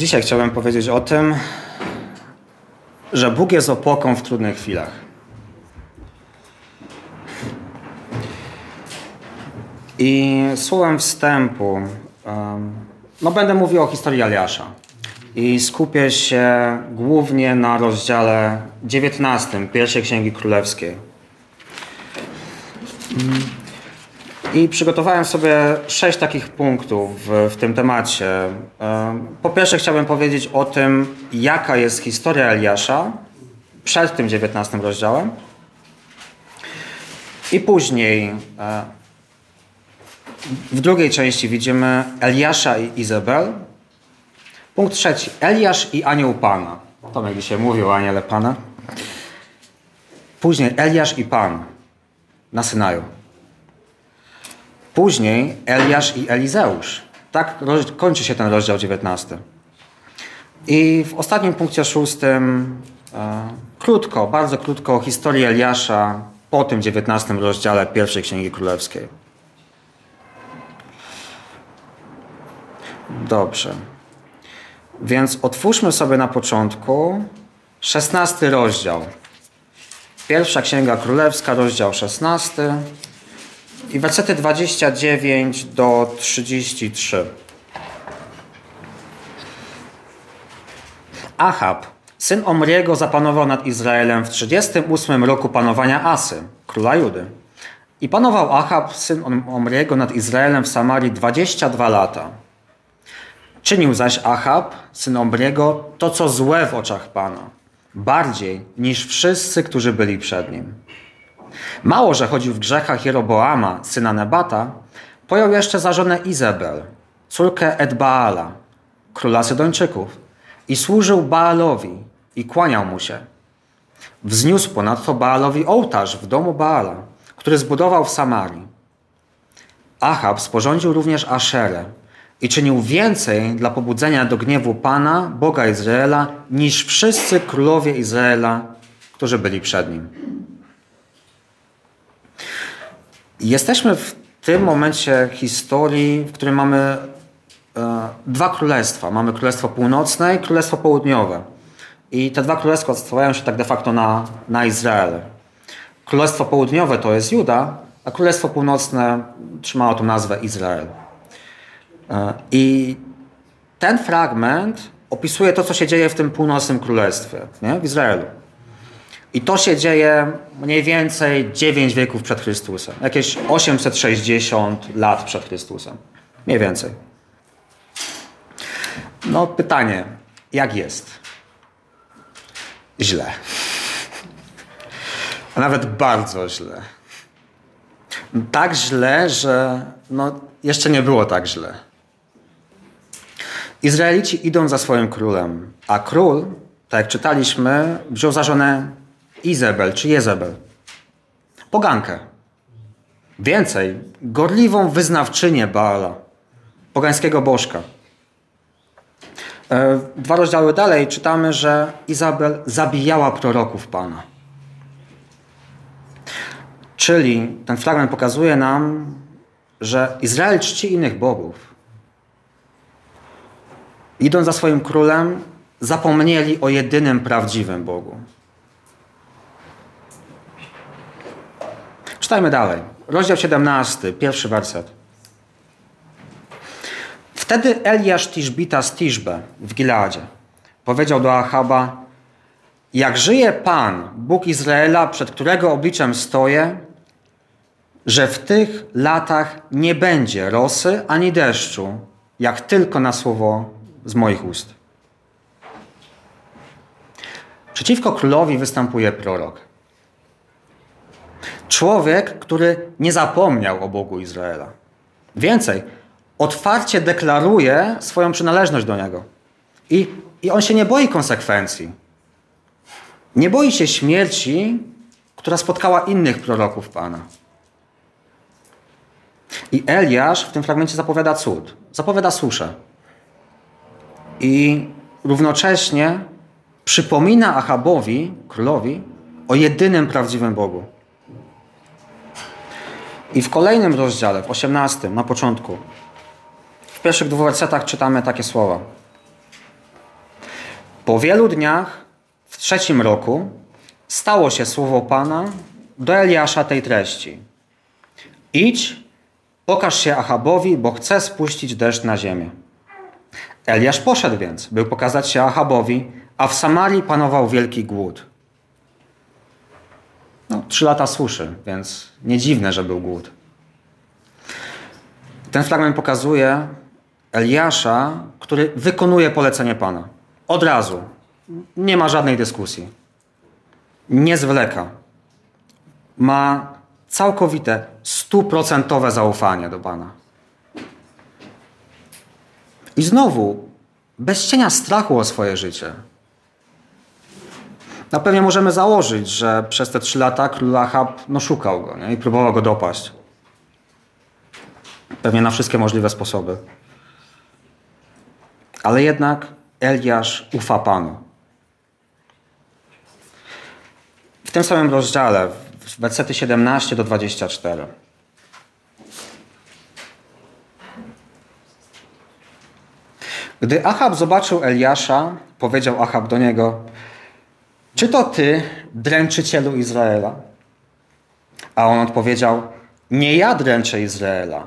Dzisiaj chciałem powiedzieć o tym, że Bóg jest opoką w trudnych chwilach. I słowem wstępu, no będę mówił o historii Eliasza. I skupię się głównie na rozdziale 19 pierwszej Księgi Królewskiej. I przygotowałem sobie sześć takich punktów w, w, tym temacie. Po pierwsze chciałbym powiedzieć o tym, jaka jest historia Eliasza przed tym 19 rozdziałem. I później w drugiej części widzimy Eliasza i Izabel. Punkt trzeci. Eliasz i anioł Pana. Tomek dzisiaj mówił o aniele Pana. Później Eliasz i Pan na Synaju. Później Eliasz i Elizeusz. Tak kończy się ten rozdział 19. I w ostatnim punkcie szóstym e, krótko, bardzo krótko o historii Eliasza po tym 19 rozdziale pierwszej Księgi Królewskiej. Dobrze. Więc otwórzmy sobie na początku 16 rozdział. Pierwsza Księga Królewska, rozdział 16 i wersety 29 do 33. Achab, syn Omriego, zapanował nad Izraelem w 38 roku panowania Asy, króla Judy. I panował Achab, syn Omriego, nad Izraelem w Samarii 22 lata. Czynił zaś Achab, syn Omriego, to co złe w oczach Pana, bardziej niż wszyscy, którzy byli przed nim. Mało, że chodził w grzechach Jeroboama, syna Nebata, pojął jeszcze za żonę Izabel, córkę Edbaala, króla Sydończyków, i służył Baalowi i kłaniał mu się. Wzniósł ponadto Baalowi ołtarz w domu Baala, który zbudował w Samarii. Achab sporządził również Aszerę i czynił więcej dla pobudzenia do gniewu Pana, Boga Izraela, niż wszyscy królowie Izraela, którzy byli przed nim. Jesteśmy w tym momencie historii, w którym mamy e, dwa królestwa. Mamy Królestwo Północne i Królestwo Południowe. I te dwa królestwa odstawiają się tak de facto na, na Izrael. Królestwo Południowe to jest Juda, a Królestwo Północne trzymało tą nazwę Izrael. E, I ten fragment opisuje to, co się dzieje w tym północnym królestwie, nie? w Izraelu. I to się dzieje mniej więcej 9 wieków przed Chrystusem. Jakieś 860 lat przed Chrystusem. Mniej więcej. No pytanie, jak jest? Źle. A nawet bardzo źle. Tak źle, że no, jeszcze nie było tak źle. Izraelici idą za swoim królem, a król, tak jak czytaliśmy, wziął za żonę Izabel czy Jezebel. Pogankę. Więcej, gorliwą wyznawczynię Baala, pogańskiego bożka. E, dwa rozdziały dalej czytamy, że Izabel zabijała proroków Pana. Czyli ten fragment pokazuje nam, że Izrael czci innych bogów. Idąc za swoim królem, zapomnieli o jedynym prawdziwym Bogu. Czytajmy dalej. Rozdział 17, pierwszy werset. Wtedy Eliasz Tiszbita z Tiszbe w Gileadzie powiedział do Achaba jak żyje Pan, Bóg Izraela, przed którego obliczem stoję, że w tych latach nie będzie rosy ani deszczu, jak tylko na słowo z moich ust. Przeciwko królowi występuje prorok. Człowiek, który nie zapomniał o Bogu Izraela. Więcej, otwarcie deklaruje swoją przynależność do Niego. I, I on się nie boi konsekwencji. Nie boi się śmierci, która spotkała innych proroków Pana. I Eliasz w tym fragmencie zapowiada cud, zapowiada suszę. I równocześnie przypomina Achabowi, królowi, o jedynym prawdziwym Bogu. I w kolejnym rozdziale, w 18, na początku, w pierwszych dwóch wersetach czytamy takie słowa. Po wielu dniach, w trzecim roku, stało się słowo Pana do Eliasza tej treści. Idź, pokaż się Achabowi, bo chcę spuścić deszcz na ziemię. Eliasz poszedł więc, by pokazać się Achabowi, a w Samarii panował wielki głód. Trzy lata suszy, więc nie dziwne, że był głód. Ten fragment pokazuje Eliasza, który wykonuje polecenie Pana. Od razu. Nie ma żadnej dyskusji. Nie zwleka. Ma całkowite, stuprocentowe zaufanie do Pana. I znowu, bez cienia strachu o swoje życie. Na pewno możemy założyć, że przez te trzy lata król Ahab no, szukał go nie? i próbował go dopaść. Pewnie na wszystkie możliwe sposoby. Ale jednak Eliasz ufa Panu. W tym samym rozdziale, wersety 17 do 24. Gdy Achab zobaczył Eliasza, powiedział Achab do niego: Czy to ty, dręczycielu Izraela? A on odpowiedział: Nie ja dręczę Izraela,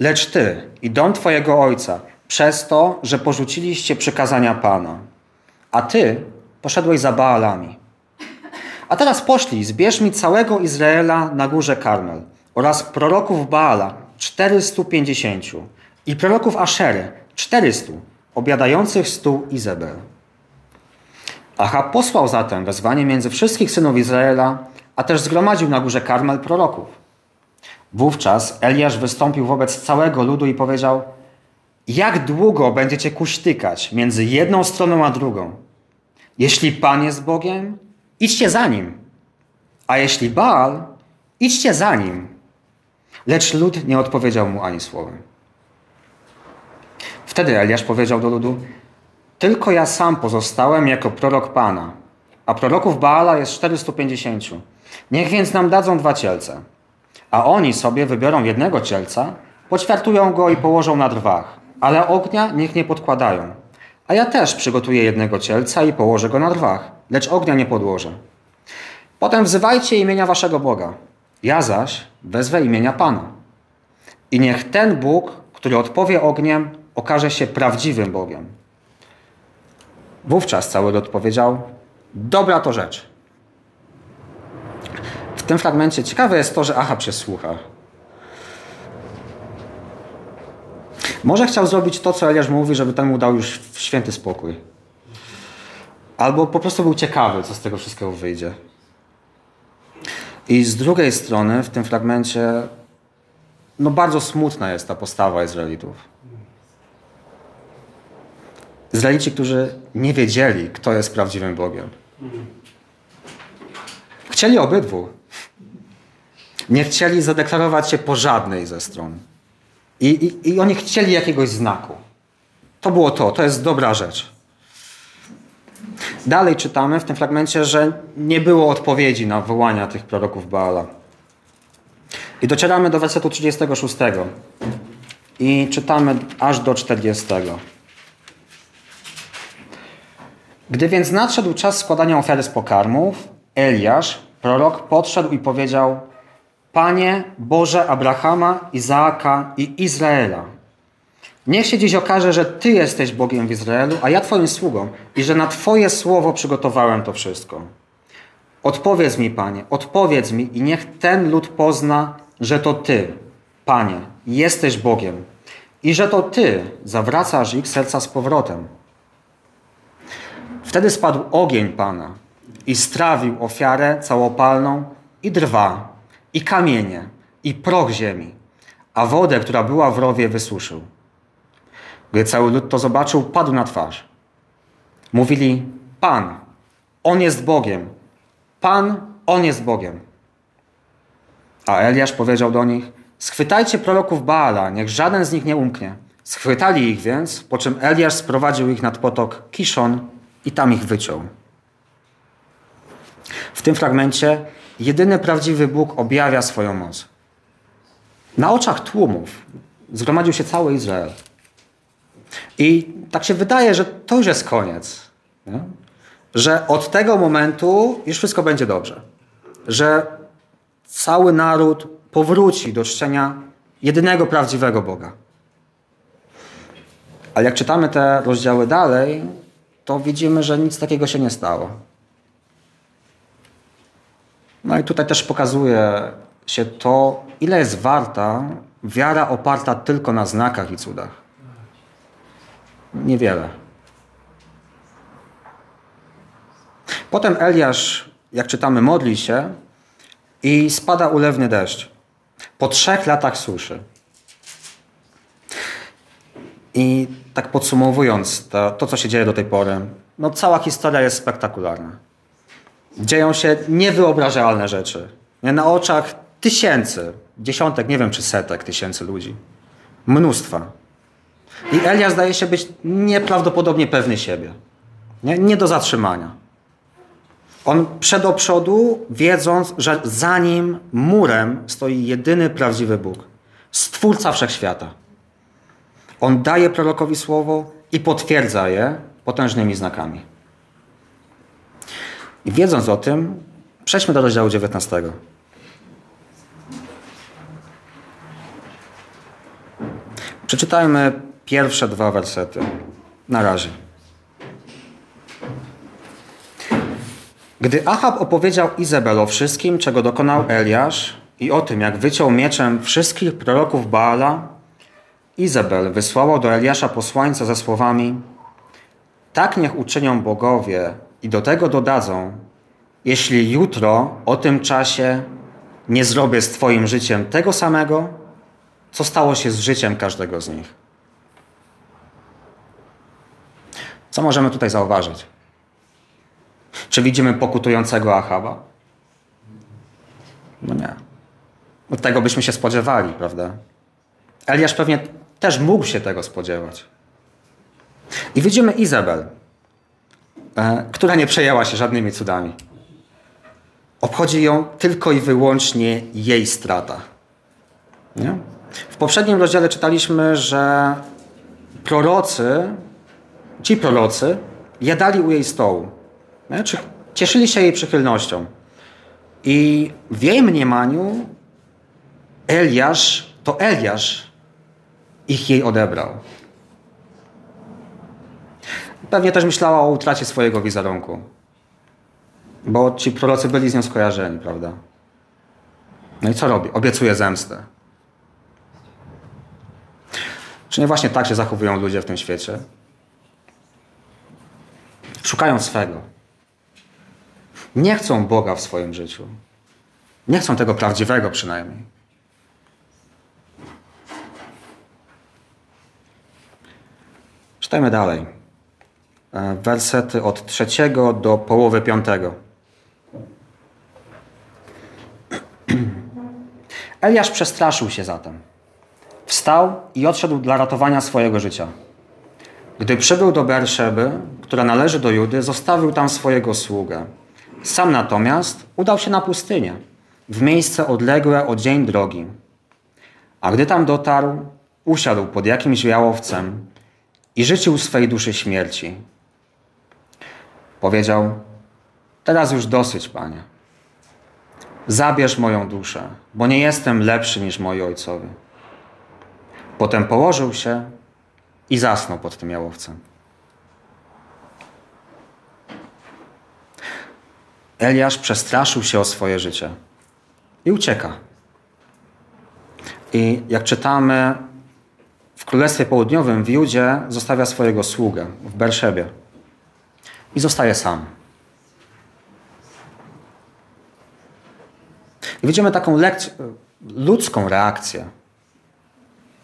lecz ty i dom twojego ojca, przez to, że porzuciliście przykazania Pana. A ty poszedłeś za Baalami. A teraz poszli, zbierz mi całego Izraela na górze Karmel oraz proroków Baala 450 i proroków Aszery 400, obiadających stół Izabel. Achab posłał zatem wezwanie między wszystkich synów Izraela, a też zgromadził na górze Karmel proroków. Wówczas Eliasz wystąpił wobec całego ludu i powiedział: Jak długo będziecie kuśtykać między jedną stroną a drugą? Jeśli Pan jest Bogiem, idźcie za nim. A jeśli Baal, idźcie za nim. Lecz lud nie odpowiedział mu ani słowem. Wtedy Eliasz powiedział do ludu: Tylko ja sam pozostałem jako prorok Pana, a proroków Baala jest 450. Niech więc nam dadzą dwa cielce. A oni sobie wybiorą jednego cielca, poćwiartują go i położą na drwach, ale ognia niech nie podkładają. A ja też przygotuję jednego cielca i położę go na drwach, lecz ognia nie podłożę. Potem wzywajcie imienia waszego Boga. Ja zaś wezwę imienia Pana. I niech ten Bóg, który odpowie ogniem, okaże się prawdziwym Bogiem. Wówczas cały lud powiedział: Dobra to rzecz. W tym fragmencie ciekawe jest to, że Achab się słucha. Może chciał zrobić to, co Eliasz mówi, żeby ten mu dał już święty spokój. Albo po prostu był ciekawy, co z tego wszystkiego wyjdzie. I z drugiej strony, w tym fragmencie, no bardzo smutna jest ta postawa Izraelitów. Izraelici, którzy nie wiedzieli, kto jest prawdziwym Bogiem. Chcieli obydwu. Nie chcieli zadeklarować się po żadnej ze stron. I, i, I oni chcieli jakiegoś znaku. To było to, to jest dobra rzecz. Dalej czytamy w tym fragmencie, że nie było odpowiedzi na wołania tych proroków Baala. I docieramy do wersetu 36. I czytamy aż do 40. Gdy więc nadszedł czas składania ofiary z pokarmów, Eliasz, prorok, podszedł i powiedział: Panie Boże Abrahama, Izaaka i Izraela, niech się dziś okaże, że Ty jesteś Bogiem w Izraelu, a ja Twoim sługą i że na Twoje słowo przygotowałem to wszystko. Odpowiedz mi, Panie, odpowiedz mi i niech ten lud pozna, że to Ty, Panie, jesteś Bogiem i że to Ty zawracasz ich serca z powrotem. Wtedy spadł ogień Pana i strawił ofiarę całopalną i drwa, i kamienie, i proch ziemi, a wodę, która była w rowie, wysuszył. Gdy cały lud to zobaczył, padł na twarz. Mówili, Pan, On jest Bogiem. Pan, On jest Bogiem. A Eliasz powiedział do nich, schwytajcie proroków Baala, niech żaden z nich nie umknie. Schwytali ich więc, po czym Eliasz sprowadził ich nad potok Kiszon i tam ich wyciął. W tym fragmencie jedyny prawdziwy Bóg objawia swoją moc. Na oczach tłumów zgromadził się cały Izrael. I tak się wydaje, że to już jest koniec. Nie? że od tego momentu już wszystko będzie dobrze. Że cały naród powróci do czczenia jedynego prawdziwego Boga. Ale jak czytamy te rozdziały dalej, to widzimy, że nic takiego się nie stało. No i tutaj też pokazuje się to, ile jest warta wiara oparta tylko na znakach i cudach. Niewiele. Potem Eliasz, jak czytamy, modli się i spada ulewny deszcz. Po trzech latach suszy. I tak podsumowując to, to, co się dzieje do tej pory, no cała historia jest spektakularna. Dzieją się niewyobrażalne rzeczy. Na oczach tysięcy, dziesiątek, nie wiem czy setek tysięcy ludzi. Mnóstwa. I Elias zdaje się być nieprawdopodobnie pewny siebie. Nie, nie do zatrzymania. On przed do przodu, wiedząc, że za nim murem stoi jedyny prawdziwy Bóg, Stwórca Wszechświata. On daje prorokowi słowo i potwierdza je potężnymi znakami. I wiedząc o tym, przejdźmy do rozdziału 19. Przeczytajmy pierwsze dwa wersety. Na razie. Gdy Achab opowiedział Izabel o wszystkim, czego dokonał Eliasz i o tym, jak wyciął mieczem wszystkich proroków Baala, Izabel wysłała do Eliasza posłańca ze słowami Tak niech uczynią bogowie i do tego dodadzą, jeśli jutro o tym czasie nie zrobię z Twoim życiem tego samego, co stało się z życiem każdego z nich. Co możemy tutaj zauważyć? Czy widzimy pokutującego Achaba? No nie. Od tego byśmy się spodziewali, prawda? Eliasz pewnie też mógł się tego spodziewać. I widzimy Izabel, e, która nie przejęła się żadnymi cudami. Obchodzi ją tylko i wyłącznie jej strata. Nie? W poprzednim rozdziale czytaliśmy, że prorocy, ci prorocy, jadali u jej stołu. Nie? Cieszyli się jej przychylnością. I w jej mniemaniu Eliasz, to Eliasz ich jej odebrał. Pewnie też myślała o utracie swojego wizerunku. Bo ci prorocy byli z nią skojarzeni, prawda? No i co robi? Obiecuje zemstę. Czy nie właśnie tak się zachowują ludzie w tym świecie? Szukają swego. Nie chcą Boga w swoim życiu. Nie chcą tego prawdziwego przynajmniej. Czytajmy dalej. E, wersety od trzeciego do połowy piątego. Eliasz przestraszył się zatem. Wstał i odszedł dla ratowania swojego życia. Gdy przybył do Berszeby, która należy do Judy, zostawił tam swojego sługę. Sam natomiast udał się na pustynię, w miejsce odległe o dzień drogi. A gdy tam dotarł, usiadł pod jakimś jałowcem i życzył swej duszy śmierci. Powiedział: Teraz już dosyć, panie. Zabierz moją duszę, bo nie jestem lepszy niż moi ojcowie. Potem położył się i zasnął pod tym jałowcem. Eliasz przestraszył się o swoje życie i ucieka. I jak czytamy, w Królestwie Południowym w Judzie zostawia swojego sługę w Berszebie i zostaje sam. I widzimy taką ludzką reakcję.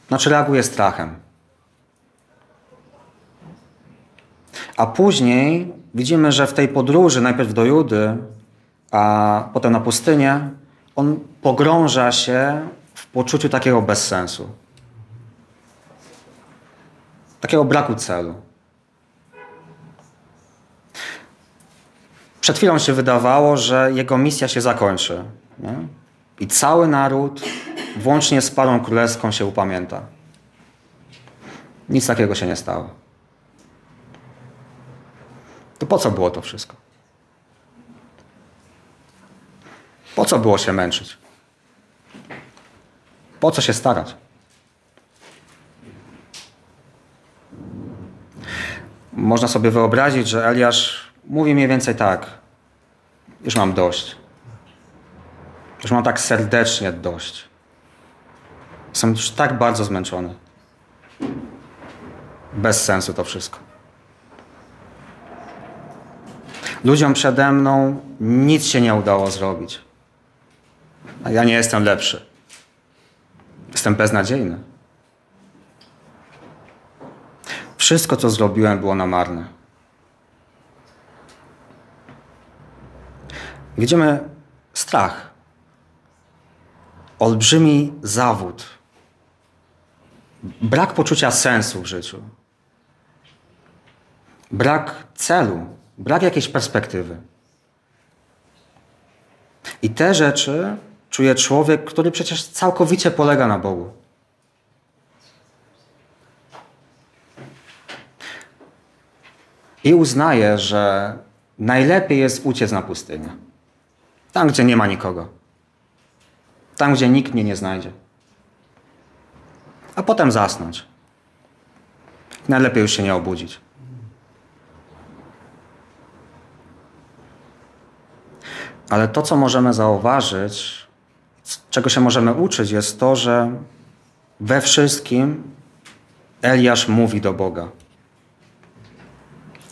Znaczy reaguje strachem. A później widzimy, że w tej podróży, najpierw do Judy, a potem na pustynię, on pogrąża się w poczuciu takiego bezsensu. Takiego braku celu. Przed chwilą się wydawało, że jego misja się zakończy. Nie? I cały naród, włącznie z parą królewską, się upamięta. Nic takiego się nie stało. To po co było to wszystko? Po co było się męczyć? Po co się starać? Można sobie wyobrazić, że Eliasz mówi mniej więcej tak. Już mam dość. Już mam tak serdecznie dość. Jestem już tak bardzo zmęczony. Bez sensu to wszystko. Ludziom przede mną nic się nie udało zrobić. A ja nie jestem lepszy. Jestem beznadziejny. Wszystko, co zrobiłem, było na marne. Widzimy strach. Olbrzymi zawód. Brak poczucia sensu w życiu. Brak celu. Brak jakiejś perspektywy. I te rzeczy czuje człowiek, który przecież całkowicie polega na Bogu. I uznaje, że najlepiej jest uciec na pustynię. Tam, gdzie nie ma nikogo. Tam, gdzie nikt mnie nie znajdzie. A potem zasnąć. Najlepiej już się nie obudzić. Ale to, co możemy zauważyć, czego się możemy uczyć, jest to, że we wszystkim Eliasz mówi do Boga.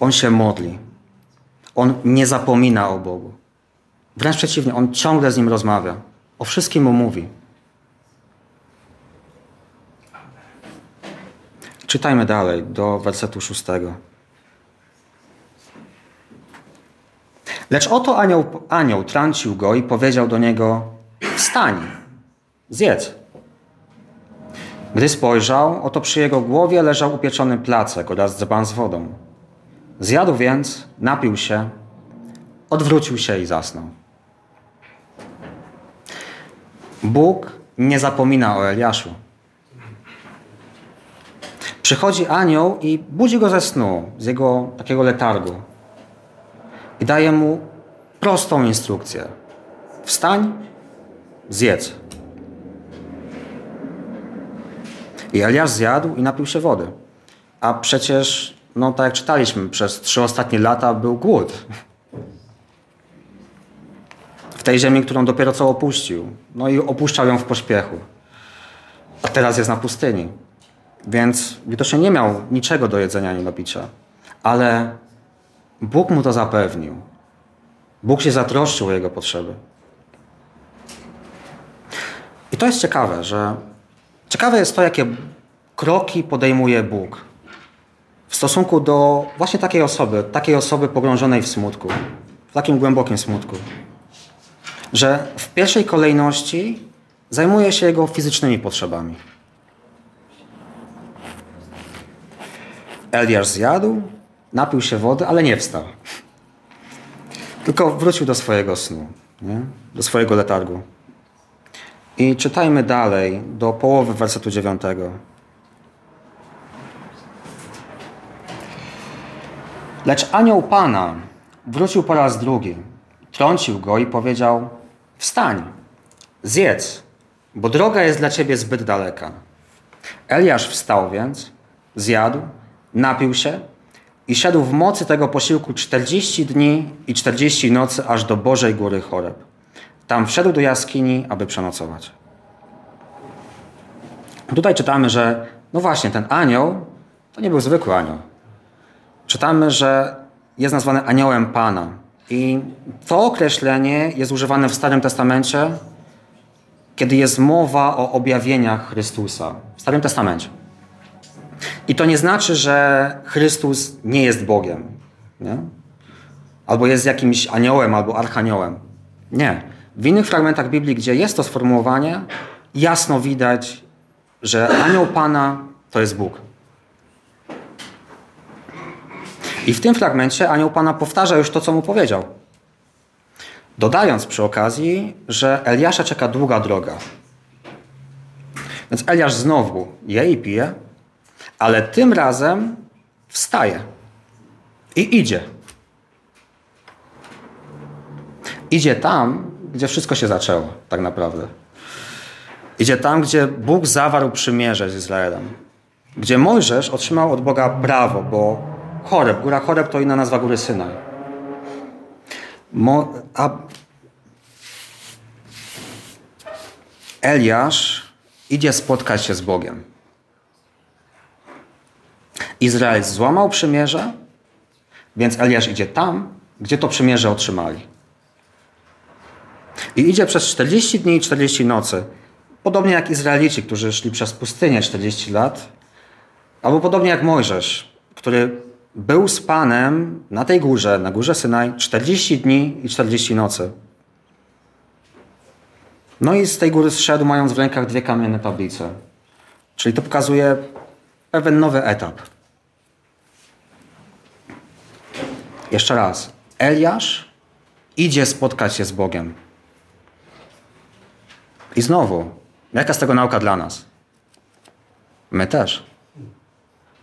On się modli. On nie zapomina o Bogu. Wręcz przeciwnie, on ciągle z nim rozmawia. O wszystkim mu mówi. Czytajmy dalej do wersetu szóstego. Lecz oto anioł, anioł trącił go i powiedział do niego: Wstań, zjedz. Gdy spojrzał, oto przy jego głowie leżał upieczony placek oraz dzban z wodą. Zjadł więc, napił się, odwrócił się i zasnął. Bóg nie zapomina o Eliaszu. Przychodzi anioł i budzi go ze snu, z jego takiego letargu. I daje mu prostą instrukcję. Wstań, zjedz. I Eliasz zjadł i napił się wody. A przecież, no tak jak czytaliśmy, przez trzy ostatnie lata był głód. W tej ziemi, którą dopiero co opuścił. No i opuszczał ją w pośpiechu. A teraz jest na pustyni. Więc widocznie nie miał niczego do jedzenia ani do picia. Ale Bóg mu to zapewnił. Bóg się zatroszczył o jego potrzeby. I to jest ciekawe, że ciekawe jest to, jakie kroki podejmuje Bóg w stosunku do właśnie takiej osoby, takiej osoby pogrążonej w smutku, w takim głębokim smutku. Że w pierwszej kolejności zajmuje się jego fizycznymi potrzebami. Eliasz zjadł, napił się wody, ale nie wstał. Tylko wrócił do swojego snu, nie? do swojego letargu. I czytajmy dalej do połowy wersetu dziewiątego. Lecz anioł Pana wrócił po raz drugi, trącił go i powiedział: Wstań, zjedz, bo droga jest dla ciebie zbyt daleka. Eliasz wstał więc, zjadł, napił się i szedł w mocy tego posiłku 40 dni i 40 nocy aż do Bożej Góry Choreb. Tam wszedł do jaskini, aby przenocować. Tutaj czytamy, że no właśnie, ten anioł to nie był zwykły anioł. Czytamy, że jest nazwany aniołem Pana. I to określenie jest używane w Starym Testamencie, kiedy jest mowa o objawieniach Chrystusa. W Starym Testamencie. I to nie znaczy, że Chrystus nie jest Bogiem. Nie? Albo jest jakimś aniołem, albo archaniołem. Nie. W innych fragmentach Biblii, gdzie jest to sformułowanie, jasno widać, że anioł Pana to jest Bóg. I w tym fragmencie anioł Pana powtarza już to, co mu powiedział. Dodając przy okazji, że Eliasza czeka długa droga. Więc Eliasz znowu je i pije, ale tym razem wstaje i idzie. Idzie tam, gdzie wszystko się zaczęło, tak naprawdę. Idzie tam, gdzie Bóg zawarł przymierze z Izraelem. Gdzie Mojżesz otrzymał od Boga prawo, bo Choreb, góra Choreb to inna nazwa góry Synaj. Mo, a Eliasz idzie spotkać się z Bogiem. Izrael złamał przymierze, więc Eliasz idzie tam, gdzie to przymierze otrzymali. I idzie przez 40 dni i 40 nocy. Podobnie jak Izraelici, którzy szli przez pustynię 40 lat, albo podobnie jak Mojżesz, który był z Panem na tej górze, na górze Synaj, 40 dni i 40 nocy. No i z tej góry zszedł, mając w rękach dwie kamienne tablice. Czyli to pokazuje pewien nowy etap. Jeszcze raz. Eliasz idzie spotkać się z Bogiem. I znowu, jaka z tego nauka dla nas? My też.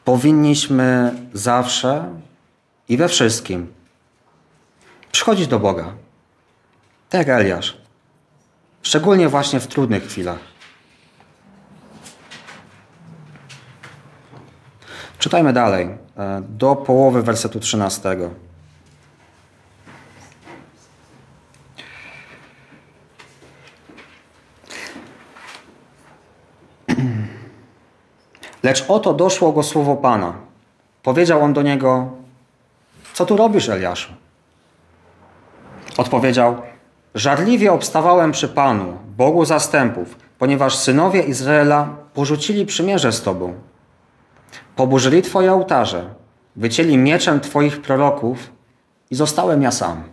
Powinniśmy zawsze i we wszystkim przychodzić do Boga. Tak jak Eliasz. Szczególnie właśnie w trudnych chwilach. Czytajmy dalej, e, do połowy wersetu 13. Lecz oto doszło go słowo Pana. Powiedział on do niego: Co tu robisz, Eliaszu? Odpowiedział: Żarliwie obstawałem przy Panu, Bogu zastępów, ponieważ synowie Izraela porzucili przymierze z Tobą. Poburzyli Twoje ołtarze, wycięli mieczem Twoich proroków i zostałem ja sam.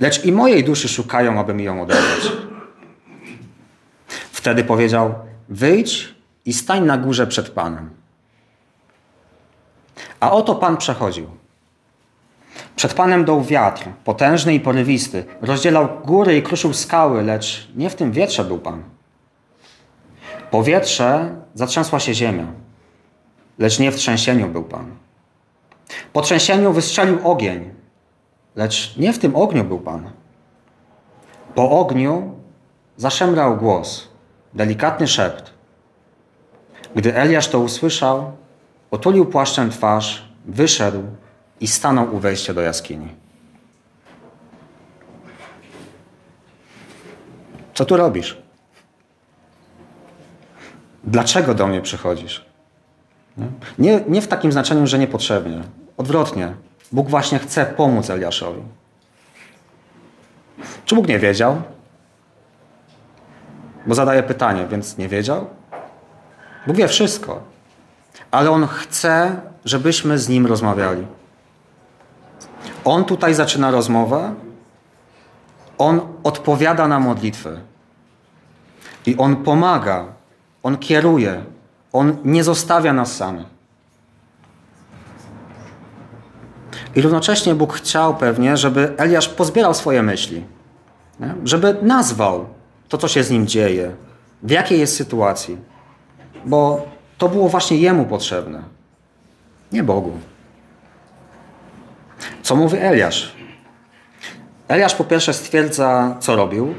Lecz i mojej duszy szukają, aby mi ją odebrać. Wtedy powiedział: Wyjdź i stań na górze przed Panem. A oto Pan przechodził. Przed Panem dął wiatr, potężny i porywisty. Rozdzielał góry i kruszył skały, lecz nie w tym wietrze był Pan. Po wietrze zatrzęsła się ziemia, lecz nie w trzęsieniu był Pan. Po trzęsieniu wystrzelił ogień, lecz nie w tym ogniu był Pan. Po ogniu zaszemrał głos, delikatny szept. Gdy Eliasz to usłyszał, otulił płaszczem twarz, wyszedł i stanął u wejścia do jaskini. Co tu robisz? Dlaczego do mnie przychodzisz? Nie, nie w takim znaczeniu, że niepotrzebnie. Odwrotnie. Bóg właśnie chce pomóc Eliaszowi. Czy Bóg nie wiedział? Bo zadaje pytanie, więc nie wiedział? Bóg wie wszystko. Ale On chce, żebyśmy z Nim rozmawiali. On tutaj zaczyna rozmowę, on odpowiada na modlitwy. I on pomaga, on kieruje, on nie zostawia nas samych. I równocześnie Bóg chciał pewnie, żeby Eliasz pozbierał swoje myśli, żeby nazwał to, co się z nim dzieje, w jakiej jest sytuacji, bo to było właśnie jemu potrzebne, nie Bogu. Co mówi Eliasz? Eliasz po pierwsze stwierdza, co robił.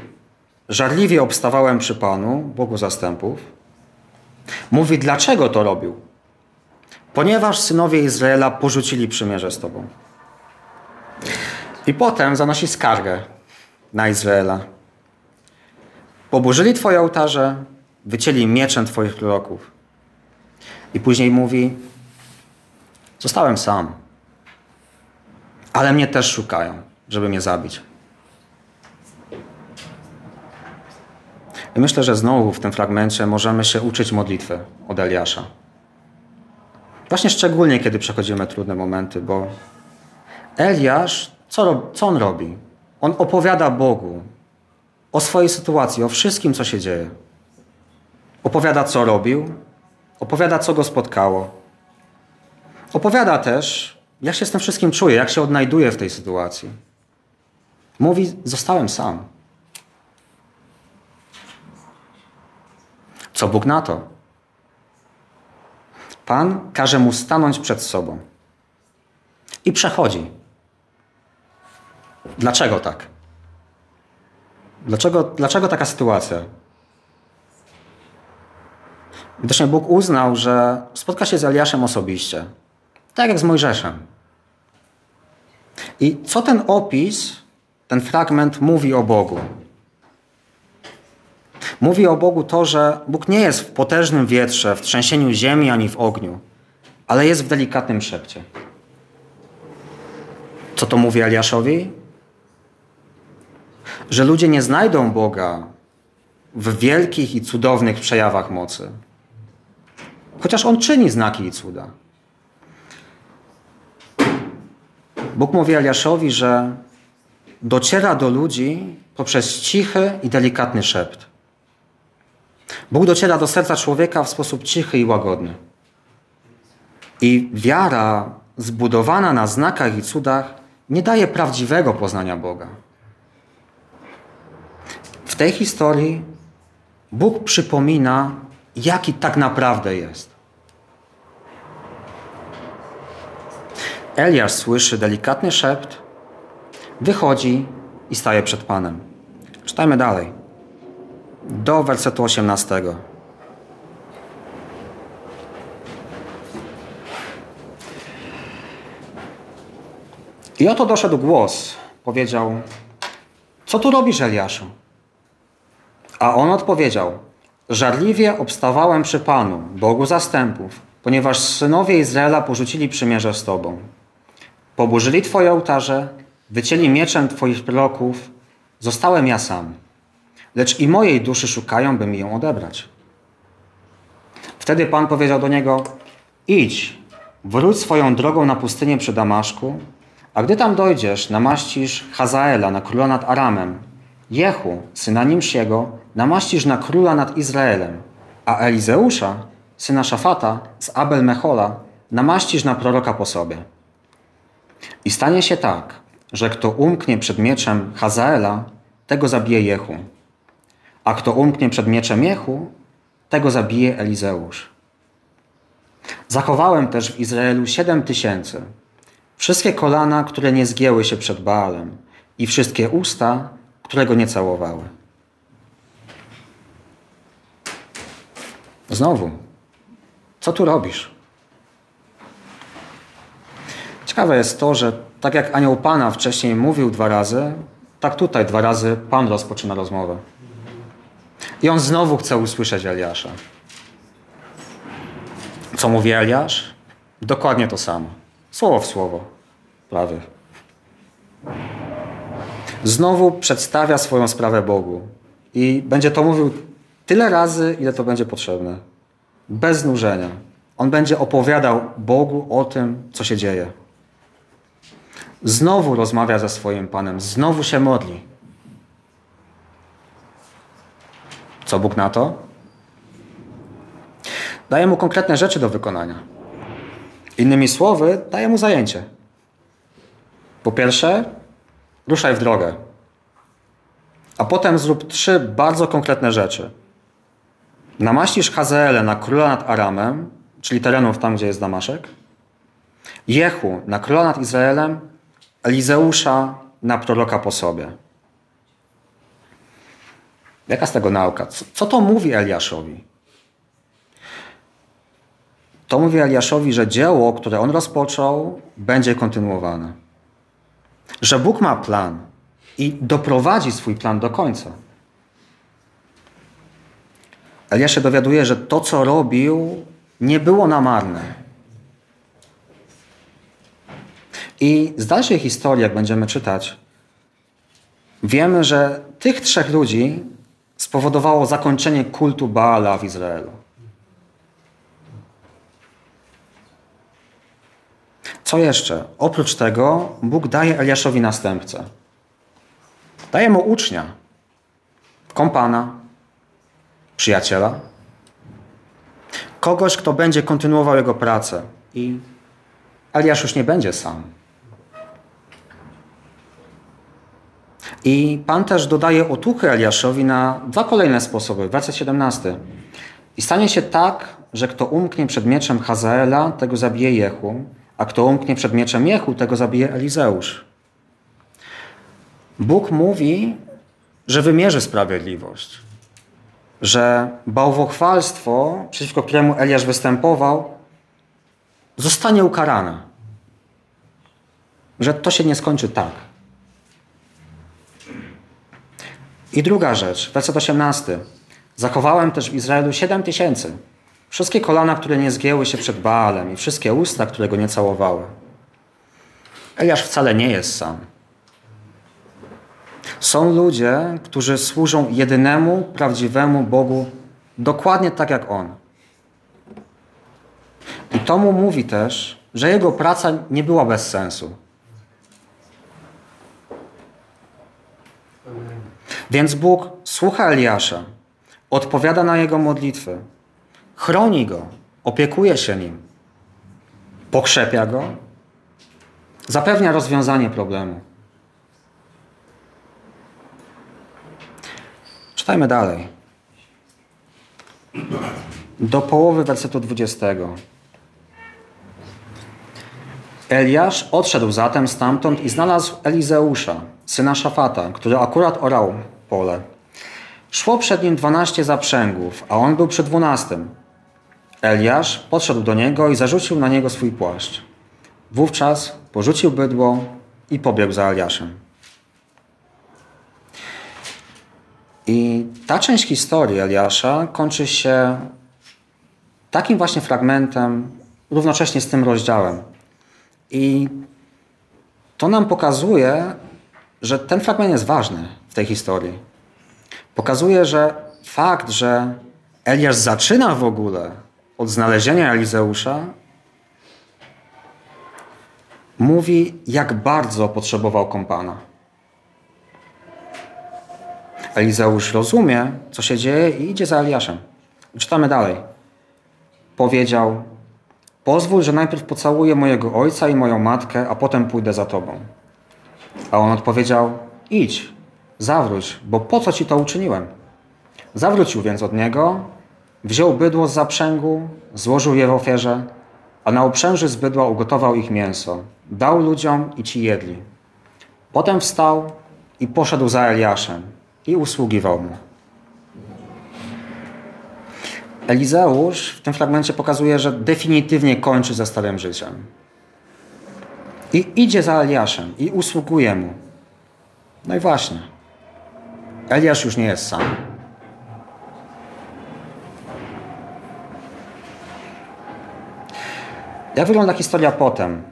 Żarliwie obstawałem przy Panu, Bogu zastępów. Mówi, dlaczego to robił. Ponieważ synowie Izraela porzucili przymierze z Tobą. I potem zanosi skargę na Izraela. Poburzyli Twoje ołtarze, wycięli mieczem Twoich proroków. I później mówi, zostałem sam ale mnie też szukają, żeby mnie zabić. I myślę, że znowu w tym fragmencie możemy się uczyć modlitwy od Eliasza. Właśnie szczególnie, kiedy przechodzimy trudne momenty, bo Eliasz, co, co on robi? On opowiada Bogu o swojej sytuacji, o wszystkim, co się dzieje. Opowiada, co robił, opowiada, co go spotkało. Opowiada też, jak się z tym wszystkim czuję, jak się odnajduję w tej sytuacji. Mówi, zostałem sam. Co Bóg na to? Pan każe mu stanąć przed sobą. I przechodzi. Dlaczego tak? Dlaczego, dlaczego taka sytuacja? Widocznie Bóg uznał, że spotka się z Eliaszem osobiście. Tak jak z Mojżeszem. I co ten opis, ten fragment mówi o Bogu? Mówi o Bogu to, że Bóg nie jest w potężnym wietrze, w trzęsieniu ziemi ani w ogniu, ale jest w delikatnym szepcie. Co to mówi Eliaszowi? Że ludzie nie znajdą Boga w wielkich i cudownych przejawach mocy. Chociaż On czyni znaki i cuda. Bóg mówi Eliaszowi, że dociera do ludzi poprzez cichy i delikatny szept. Bóg dociera do serca człowieka w sposób cichy i łagodny. I wiara zbudowana na znakach i cudach nie daje prawdziwego poznania Boga. W tej historii Bóg przypomina, jaki tak naprawdę jest. Eliasz słyszy delikatny szept, wychodzi i staje przed Panem. Czytajmy dalej. Do wersetu 18. I oto doszedł głos. Powiedział: Co tu robisz, Eliaszu? A on odpowiedział: Żarliwie obstawałem przy Panu, Bogu zastępów, ponieważ synowie Izraela porzucili przymierze z Tobą. Poburzyli Twoje ołtarze, wycięli mieczem Twoich proroków, zostałem ja sam. Lecz i mojej duszy szukają, by mi ją odebrać. Wtedy Pan powiedział do niego: Idź, wróć swoją drogą na pustynię przy Damaszku, a gdy tam dojdziesz, namaścisz Hazaela na króla nad Aramem, Jehu, syna Nimsiego, namaścisz na króla nad Izraelem, a Elizeusza, syna Szafata z Abel Mechola, namaścisz na proroka po sobie. I stanie się tak, że kto umknie przed mieczem Hazaela, tego zabije Jehu, a kto umknie przed mieczem Jehu, tego zabije Elizeusz. Zachowałem też w Izraelu siedem tysięcy, wszystkie kolana, które nie zgięły się przed Baalem i wszystkie usta, które go nie całowały. Znowu, co tu robisz? Ciekawe jest to, że tak jak anioł Pana wcześniej mówił dwa razy, tak tutaj dwa razy Pan rozpoczyna rozmowę. I on znowu chce usłyszeć Eliasza. Co mówi Eliasz? Dokładnie to samo. Słowo w słowo. Prawie. Znowu przedstawia swoją sprawę Bogu. I będzie to mówił tyle razy, ile to będzie potrzebne. Bez znużenia. On będzie opowiadał Bogu o tym, co się dzieje. Znowu rozmawia ze swoim Panem, znowu się modli. Co Bóg na to? Daje mu konkretne rzeczy do wykonania. Innymi słowy, daje mu zajęcie. Po pierwsze, ruszaj w drogę. A potem zrób trzy bardzo konkretne rzeczy. Namaścisz Hazaele na króla nad Aramem, czyli terenów tam, gdzie jest Damaszek. Jehu na króla nad Izraelem, Elizeusza na proroka po sobie. Jaka z tego nauka? Co, co to mówi Eliaszowi? To mówi Eliaszowi, że dzieło, które on rozpoczął, będzie kontynuowane. Że Bóg ma plan i doprowadzi swój plan do końca. Eliasz się dowiaduje, że to, co robił, nie było na marne. I z dalszej historii, jak będziemy czytać, wiemy, że tych trzech ludzi spowodowało zakończenie kultu Baala w Izraelu. Co jeszcze? Oprócz tego Bóg daje Eliaszowi następcę. Daje mu ucznia, kompana, przyjaciela, kogoś, kto będzie kontynuował jego pracę. I Eliasz już nie będzie sam. I Pan też dodaje otuchy Eliaszowi na dwa kolejne sposoby. Werset 17. I stanie się tak, że kto umknie przed mieczem Hazaela, tego zabije Jehu, a kto umknie przed mieczem Jehu, tego zabije Elizeusz. Bóg mówi, że wymierzy sprawiedliwość, że bałwochwalstwo, przeciwko któremu Eliasz występował, zostanie ukarane. Że to się nie skończy tak. I druga rzecz, werset 18. Zachowałem też w Izraelu siedem tysięcy. Wszystkie kolana, które nie zgięły się przed Baalem i wszystkie usta, które go nie całowały. Eliasz wcale nie jest sam. Są ludzie, którzy służą jedynemu, prawdziwemu Bogu dokładnie tak jak On. I to mu mówi też, że jego praca nie była bez sensu. Więc Bóg słucha Eliasza, odpowiada na jego modlitwy, chroni go, opiekuje się nim, pokrzepia go, zapewnia rozwiązanie problemu. Czytajmy dalej. Do połowy wersetu 20. Eliasz odszedł zatem stamtąd i znalazł Elizeusza, syna Szafata, który akurat orał pole. Szło przed nim dwanaście zaprzęgów, a on był przy dwunastym. Eliasz podszedł do niego i zarzucił na niego swój płaszcz. Wówczas porzucił bydło i pobiegł za Eliaszem. I ta część historii Eliasza kończy się takim właśnie fragmentem, równocześnie z tym rozdziałem. I to nam pokazuje, że ten fragment jest ważny w tej historii. Pokazuje, że fakt, że Eliasz zaczyna w ogóle od znalezienia Elizeusza, mówi, jak bardzo potrzebował kompana. Elizeusz rozumie, co się dzieje i idzie za Eliaszem. Czytamy dalej. Powiedział, pozwól, że najpierw pocałuję mojego ojca i moją matkę, a potem pójdę za tobą. A on odpowiedział, idź, zawróć, bo po co ci to uczyniłem? Zawrócił więc od niego, wziął bydło z zaprzęgu, złożył je w ofierze, a na uprzęży z bydła ugotował ich mięso. Dał ludziom i ci jedli. Potem wstał i poszedł za Eliaszem i usługiwał mu. Elizeusz w tym fragmencie pokazuje, że definitywnie kończy ze starym życiem. I idzie za Eliaszem i usługuje mu. No i właśnie. Eliasz już nie jest sam. Jak wygląda historia potem?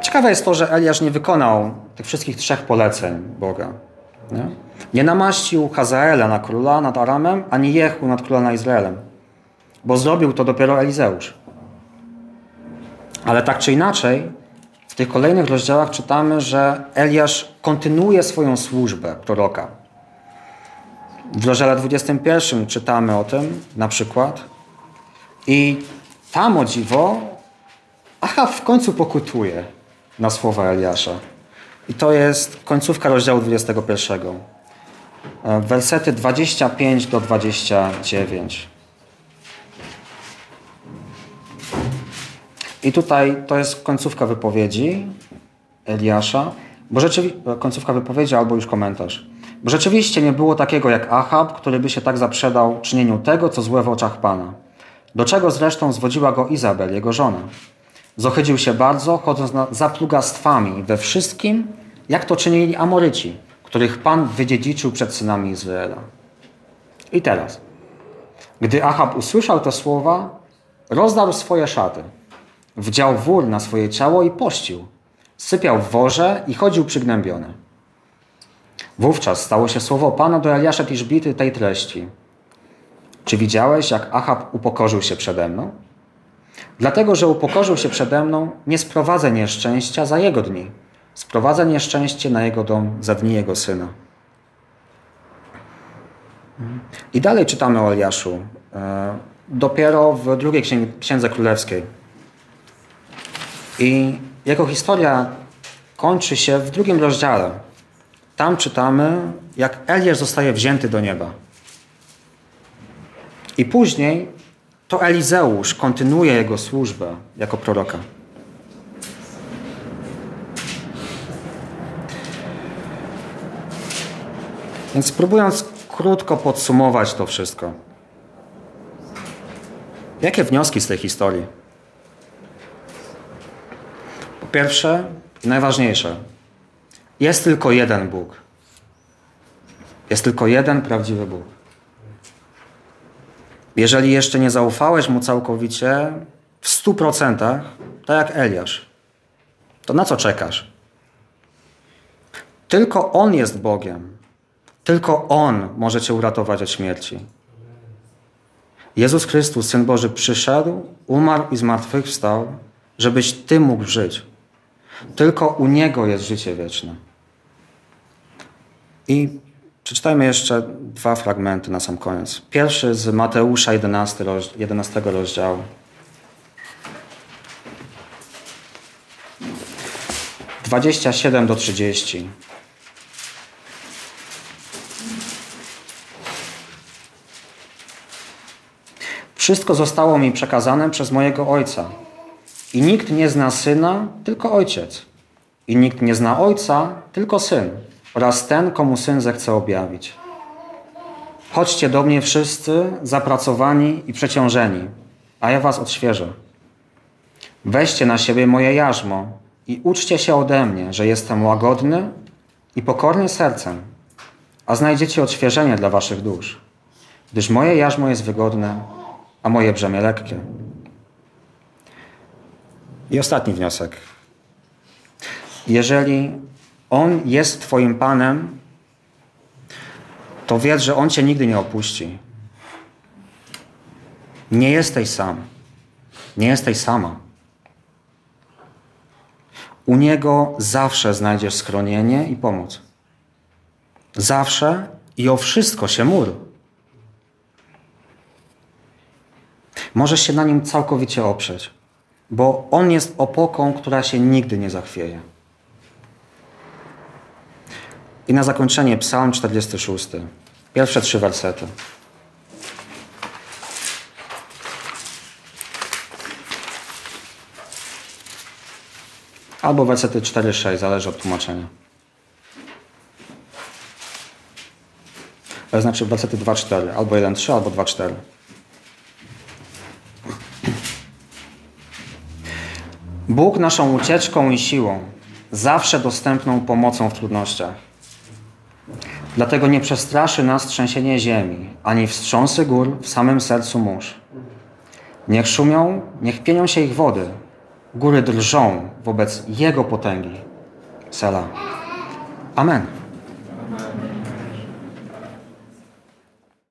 Ciekawe jest to, że Eliasz nie wykonał tych wszystkich trzech poleceń Boga. Nie, nie namaścił Hazaela na króla nad Aramem, ani Jehu nad króla nad Izraelem. Bo zrobił to dopiero Elizeusz. Ale tak czy inaczej, w tych kolejnych rozdziałach czytamy, że Eliasz kontynuuje swoją służbę proroka. W rozdziale 21 czytamy o tym na przykład. I tam o dziwo Achab w końcu pokutuje na słowa Eliasza. I to jest końcówka rozdziału 21. Wersety 25 do 29. I tutaj to jest końcówka wypowiedzi Eliasza, bo rzeczywiście, końcówka wypowiedzi albo już komentarz. Bo rzeczywiście nie było takiego jak Achab, który by się tak zaprzedał czynieniu tego, co złe w oczach Pana. Do czego zresztą zwodziła go Izabel, jego żona. Zohydził się bardzo, chodząc za plugastwami we wszystkim, jak to czynili Amoryci, których Pan wydziedziczył przed synami Izraela. I teraz, gdy Achab usłyszał te słowa, rozdarł swoje szaty, wdział wór na swoje ciało i pościł. Sypiał w worze i chodził przygnębiony. Wówczas stało się słowo Pana do Eliasza Tiszbity tej treści. Czy widziałeś, jak Achab upokorzył się przede mną? Dlatego, że upokorzył się przede mną, nie sprowadzę nieszczęścia za jego dni. Sprowadzę nieszczęście na jego dom za dni jego syna. I dalej czytamy o Eliaszu. E, dopiero w drugiej księdze królewskiej. I jego historia kończy się w drugim rozdziale. Tam czytamy, jak Eliasz zostaje wzięty do nieba. I później to Elizeusz kontynuuje jego służbę jako proroka. Więc spróbując krótko podsumować to wszystko. Jakie wnioski z tej historii? Pierwsze i najważniejsze, jest tylko jeden Bóg. Jest tylko jeden prawdziwy Bóg. Jeżeli jeszcze nie zaufałeś mu całkowicie, w stu procentach, tak jak Eliasz, to na co czekasz? Tylko On jest Bogiem. Tylko On może cię uratować od śmierci. Jezus Chrystus, Syn Boży, przyszedł, umarł i zmartwychwstał, żebyś Ty mógł żyć. Tylko u Niego jest życie wieczne. I przeczytajmy jeszcze dwa fragmenty na sam koniec. Pierwszy z Mateusza 11, 11 rozdziału. Dwadzieścia siedem do trzydzieści. Wszystko zostało mi przekazane przez mojego Ojca. I nikt nie zna Syna, tylko Ojciec. I nikt nie zna Ojca, tylko Syn oraz ten, komu Syn zechce objawić. Chodźcie do mnie wszyscy zapracowani i przeciążeni, a ja was odświeżę. Weźcie na siebie moje jarzmo i uczcie się ode mnie, że jestem łagodny i pokorny sercem, a znajdziecie odświeżenie dla waszych dusz, gdyż moje jarzmo jest wygodne, a moje brzemię lekkie. I ostatni wniosek. Jeżeli On jest Twoim Panem, to wiedz, że On Cię nigdy nie opuści. Nie jesteś sam. Nie jesteś sama. U Niego zawsze znajdziesz schronienie i pomoc. Zawsze i o wszystko się mór. Możesz się na nim całkowicie oprzeć, bo on jest opoką, która się nigdy nie zachwieje. I na zakończenie Psalm 46. Pierwsze trzy wersety. Albo wersety 4-6, zależy od tłumaczenia. To znaczy wersety 2-4, albo 1-3, albo 2-4. Bóg naszą ucieczką i siłą, zawsze dostępną pomocą w trudnościach. Dlatego nie przestraszy nas trzęsienie ziemi, ani wstrząsy gór w samym sercu mórz. Niech szumią, niech pienią się ich wody, góry drżą wobec Jego potęgi. Sela. Amen.